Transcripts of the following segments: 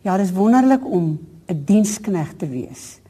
Ja, dit is wonderlik om 'n diensknegt te wees.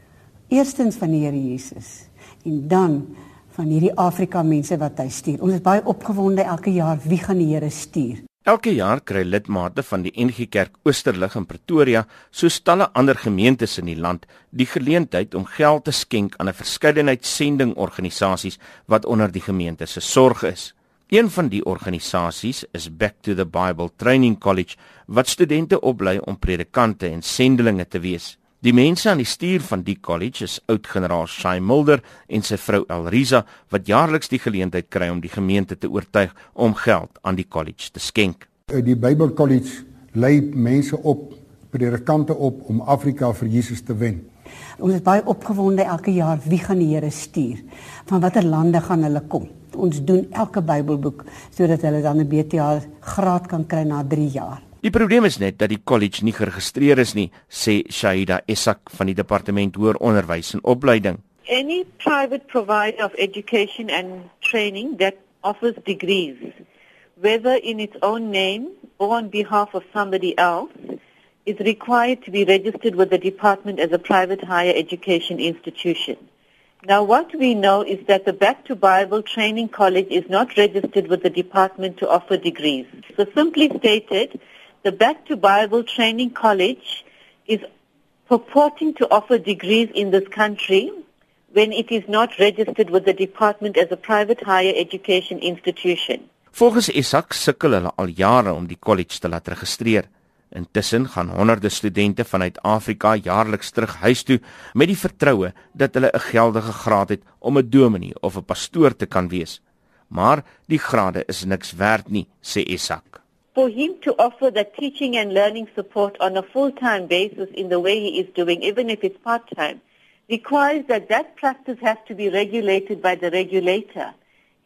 Eerstens van die Here Jesus en dan van hierdie Afrika mense wat hy stuur. Ons is baie opgewonde elke jaar wie gaan die Here stuur. Elke jaar kry lidmate van die NG Kerk Oosterlig in Pretoria, soos talle ander gemeentes in die land, die geleentheid om geld te skenk aan 'n verskeidenheid sendingorganisasies wat onder die gemeente se sorg is. Een van die organisasies is Back to the Bible Training College wat studente oplei om predikante en sendelinge te wees. Die mense aan die stuur van die college is oud-generaal Shai Mulder en sy vrou Elriza wat jaarliks die geleentheid kry om die gemeente te oortuig om geld aan die college te skenk. Die Bible College lei mense op, predikante op om Afrika vir Jesus te wen. Ons is baie opgewonde elke jaar wie gaan die Here stuur? Van watter lande gaan hulle kom? Ons doen elke Bybelboek sodat hulle dan 'n BTA graad kan kry na 3 jaar. Die probleem is net dat die college nie geregistreer is nie, sê Shaida Esak van die departement hoër onderwys en opleiding. Any private provider of education and training that offers degrees, whether in its own name or on behalf of somebody else, is required to be registered with the department as a private higher education institution. Now what we know is that the Back to Bible Training College is not registered with the department to offer degrees. So simply stated, the Back to Bible Training College is purporting to offer degrees in this country when it is not registered with the department as a private higher education institution. Volgens Isak sukkel hulle al jare om die college te laat registreer. Intussen gaan honderde studente vanuit Afrika jaarliks terug huis toe met die vertroue dat hulle 'n geldige graad het om 'n dominee of 'n pastoor te kan wees. Maar die grade is niks werd nie, sê Isak. for him to offer the teaching and learning support on a full-time basis in the way he is doing, even if it's part-time, requires that that practice has to be regulated by the regulator.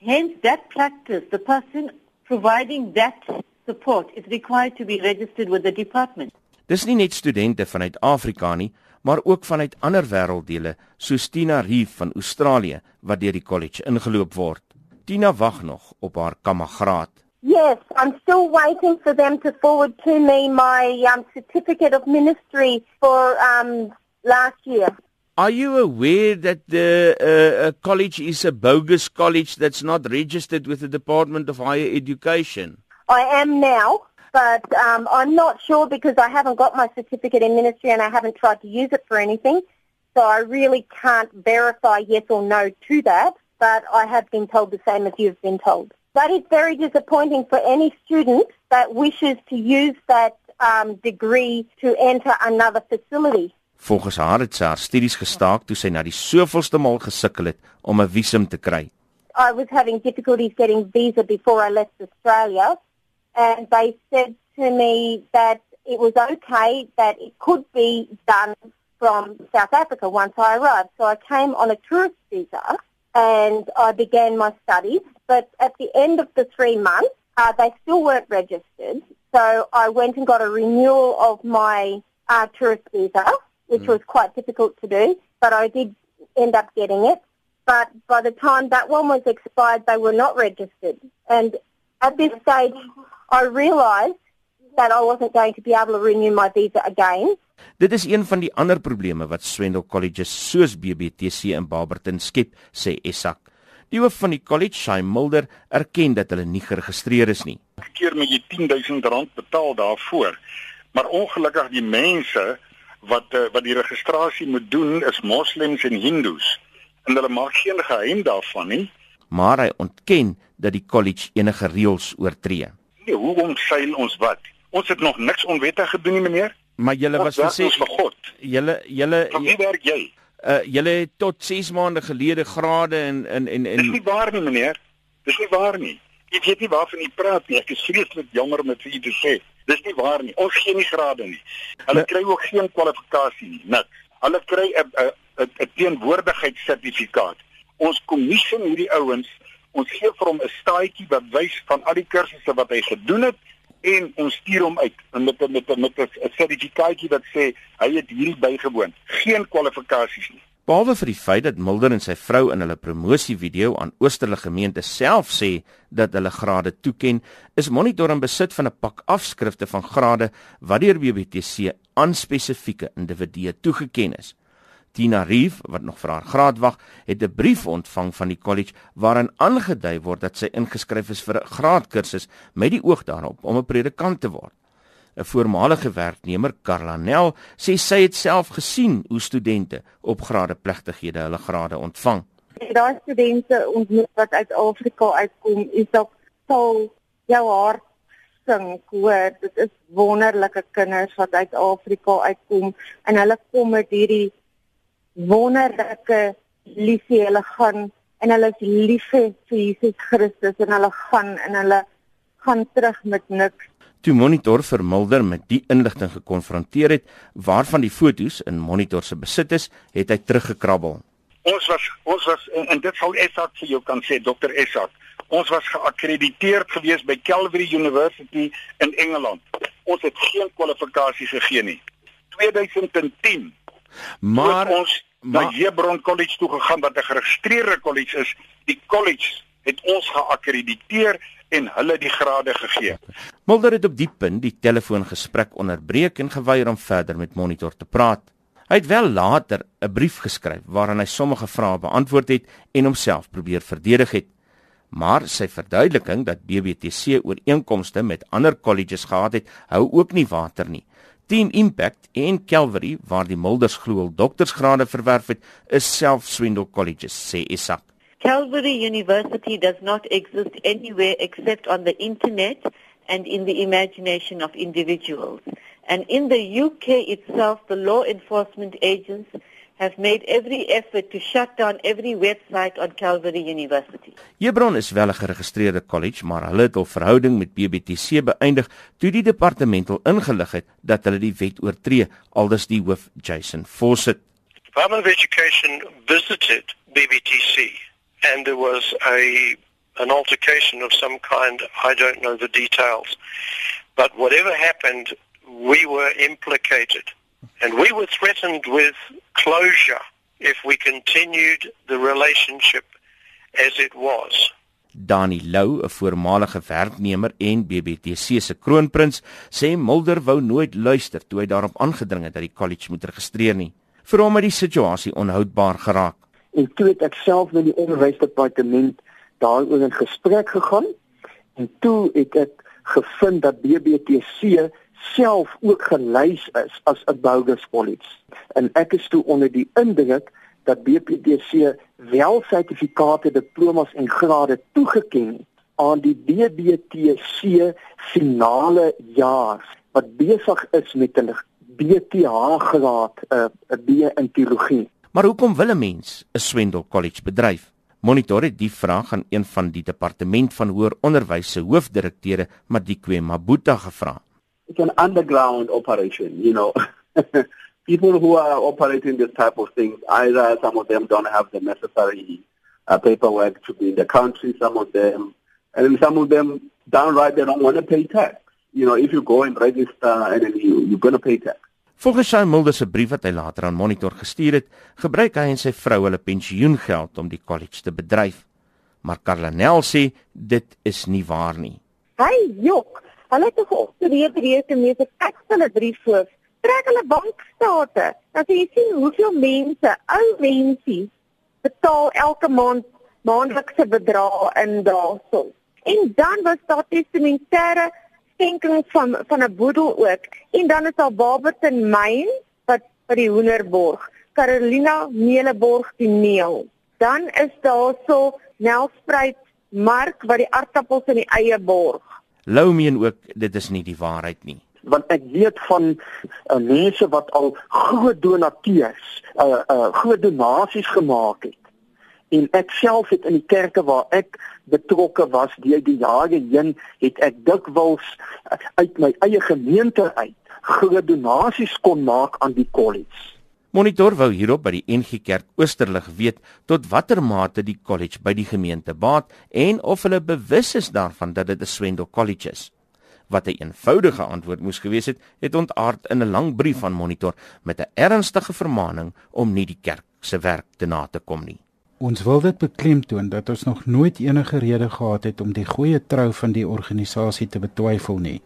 Hence, that practice, the person providing that support is required to be registered with the department. Dis nie net studente vanuit Afrika nie, maar ook vanuit ander wêrelddele, soos Tina Reef van Australië wat deur die college ingeloop word. Tina wag nog op haar kamagraad. Yes, I'm still waiting for them to forward to me my um, certificate of ministry for um, last year. Are you aware that the uh, college is a bogus college that's not registered with the Department of Higher Education? I am now, but um, I'm not sure because I haven't got my certificate in ministry and I haven't tried to use it for anything. So I really can't verify yes or no to that, but I have been told the same as you've been told. That is very disappointing for any student that wishes to use that um, degree to enter another facility. Volgens haar het sy haar studies gestaak toe sy na die soveelste maal gesukkel het om 'n visum te kry. I was having difficulties getting visa before I left Australia and they said to me that it was okay that it could be done from South Africa once I arrived. So I came on a tourist visa and I began my studies. But at the end of the three months, uh, they still weren't registered. So I went and got a renewal of my uh, tourist visa, which mm. was quite difficult to do, but I did end up getting it. But by the time that one was expired, they were not registered. And at this stage, I realised that I wasn't going to be able to renew my visa again. Dit is een van die ander probleme wat Swendel Colleges soos BBTC in Barberton skep, sê Esak. Die hoof van die college, Shai Mulder, erken dat hulle nie geregistreer is nie. Keer moet jy R10000 betaal daarvoor. Maar ongelukkig die mense wat eh, wat die registrasie moet doen is moslems en hindoes. En hulle maak geen geheim daarvan nie. Maar hy ontken dat die college enige reëls oortree. Nee, hoe omseil ons wat? Ons het nog niks onwettig gedoen nie, meneer. Maar julle was gesê vir God. Julle julle Wie werk jy? Uh julle het tot 6 maande gelede grade in in en en Dis nie waar nie, meneer. Dis nie waar nie. Ek weet nie waarvan jy praat nie. Ek is vreeslik jammer om dit vir u te sê. Dis nie waar nie. Ons gee nie grade nie. Hulle nee. kry ook geen kwalifikasie nie. Niks. Hulle kry 'n 'n 'n teenwoordigheidssertifikaat. Ons kommissie hierdie ouens, ons gee vir hom 'n staatjie wat wys van al die kursusse wat hy gedoen het en ons stuur hom uit met met met 'n sertifikaatjie wat sê hy het hierdie bygewoon. Geen kwalifikasies nie. Behalwe vir die feit dat Mulder en sy vrou in hulle promosievideo aan Oosterlige gemeente self sê dat hulle grade toeken, is Monitor in besit van 'n pak afskrifte van grade wat deur BBTC aan spesifieke individue toegeken is. Tina Reef, wat nog vir haar graad wag, het 'n brief ontvang van die kollege waarin aangedui word dat sy ingeskryf is vir 'n graadkursus met die oog daarop om 'n predikant te word. 'n Voormalige werknemer, Carla Nel, sê sy het self gesien hoe studente op gradeplegtighede hulle grade ontvang. Daai studente ontmoet wat uit Afrika uitkom, is dalk sal jou hart sing hoor. Dit is wonderlike kinders wat uit Afrika uitkom en hulle kom met hierdie wonderlike liefde hulle gaan en hulle is lief vir Jesus Christus en hulle gaan en hulle gaan terug met niks. Toe Monitor vermilder met die inligting gekonfronteer het waarvan die fotos in Monitor se besit is, het hy teruggekrabbel. Ons was ons was en, en dit sou Esak vir jou kan sê Dr. Esak. Ons was geakkrediteer gewees by Calvary University in Engeland. Ons het geen kwalifikasies gegee nie. 2010 Maar ons na Hebron College toe gegaan wat 'n geregistreerde kollege is. Die college het ons geakkrediteer en hulle die grade gegee. Mulder het op die punt die telefoongesprek onderbreek en geweier om verder met Monitor te praat. Hy het wel later 'n brief geskryf waarin hy sommige vrae beantwoord het en homself probeer verdedig het. Maar sy verduideliking dat BBTC ooreenkomste met ander kolleges gehad het, hou ook nie water nie. Team Impact en Calvary waar die Mulders glo doktorsgrade verwerf het, is self swindel colleges sê Isak. Calvary University does not exist anywhere except on the internet and in the imagination of individuals. And in the UK itself, the law enforcement agents have made every effort to shut down every website on Calvary University. Hebron is wel 'n geregistreerde college, maar hulle het hul verhouding met BBTC beëindig toe die departement hul ingelig het dat hulle die wet oortree, aldus die hoof Jason Fawcett. Department of Education visited BBTC and there was a an altercation of some kind. I don't know the details. But whatever happened, we were implicated. And we were threatened with closure if we continued the relationship as it was. Dani Lou, 'n voormalige werknemer en BBTC se kroonprins, sê Mulder wou nooit luister toe hy daarop aangedring het dat die kollege moet registreer nie. Vir hom het die situasie onhoudbaar geraak. En toe het ek self met die onderwysdepartement daaroor in gesprek gegaan en toe het ek gevind dat BBTC self ook gelys is as 'n bogus college. En ek is toe onder die indruk dat BPDC wel sertifikate, diplomas en grade toegeken het aan die BBTC finale jaar wat besig is met 'n BTH graad, 'n B in teologie. Maar hoekom wil 'n mens 'n swendel college bedryf? Monitor het die vraag aan een van die departement van hoër onderwys se hoofdirekteure, Madikwe Mabuta gevra it's an underground operation, you know. People who are operating this type of things, either some of them don't have the necessary uh, paperwork to be in the country, some of them, and some of them downright they don't want to pay tax. You know, if you go and register and then you, you're going to pay tax. Volgens sy Mulder se brief wat hy later aan Monitor gestuur het, gebruik hy en sy vrou hulle pensioengeld om die kollege te bedryf. Maar Carlanel sê dit is nie waar nie. Hy jok. Hulle het geoptreer reeds en mense kyk hulle brief voor. Trek hulle bankstate. Dan sê jy sien hoeveel mense, ou mense, betaal elke maand maandelikse bedrae in daarso. En dan was daar testamentêre skenking van van 'n boedel ook. En dan is daar Barberton Myn wat vir die Hoenderborg, Carolina Meleborg die Neel. Dan is daar so Nelspruit Mark wat die aardappels in die eie borg. Lou meen ook dit is nie die waarheid nie. Want ek weet van uh, mense wat al groot donateurs, uh uh groot donasies gemaak het. En ek self het in die kerke waar ek betrokke was deur die jare heen, het ek dikwels uit my eie gemeente uit groot donasies kon maak aan die kollege. Monitor wou hierop by die NG Kerk Oosterlig weet tot watter mate die kollege by die gemeente baat en of hulle bewus is daarvan dat dit 'n swendel kollege is. Wat 'n eenvoudige antwoord moes gewees het, het ontaard in 'n lang brief van Monitor met 'n ernstige vermaaning om nie die kerk se werk te na te kom nie. Ons wil dit beklemtoon dat ons nog nooit enige rede gehad het om die goeie trou van die organisasie te betwyfel nie.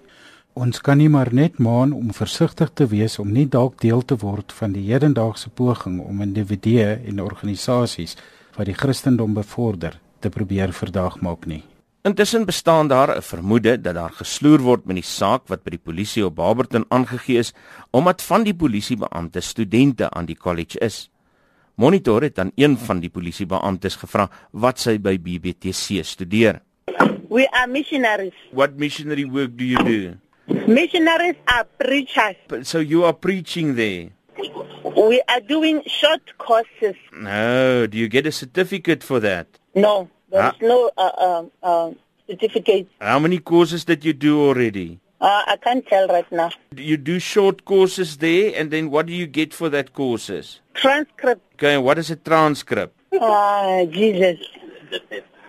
Ons kan nie maar net maan om versigtig te wees om nie dalk deel te word van die hedendaagse poging om individue en organisasies wat die Christendom bevorder te probeer verdaag maak nie. Intussen bestaan daar 'n vermoede dat daar gesloer word met die saak wat by die polisie op Barberton aangegee is omdat van die polisiebeampte studente aan die kollege is. Monitor het aan een van die polisiebeamptes gevra wat sy by BBTC studeer. We are missionaries. What missionary work do you do? Missionaries are preachers. So you are preaching there. We are doing short courses. No, do you get a certificate for that? No, there's ah. no uh, uh, uh, certificate. How many courses did you do already? Uh, I can't tell right now. You do short courses there, and then what do you get for that courses? Transcript. Okay, what is a transcript? Ah, Jesus.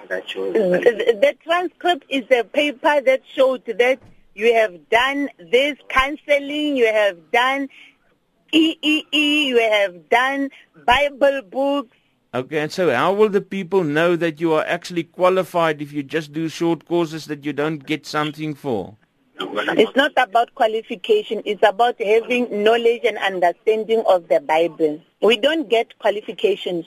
The transcript is a paper that showed that you have done this counseling, you have done EEE, you have done Bible books. Okay, and so how will the people know that you are actually qualified if you just do short courses that you don't get something for? It's not about qualification, it's about having knowledge and understanding of the Bible. We don't get qualifications.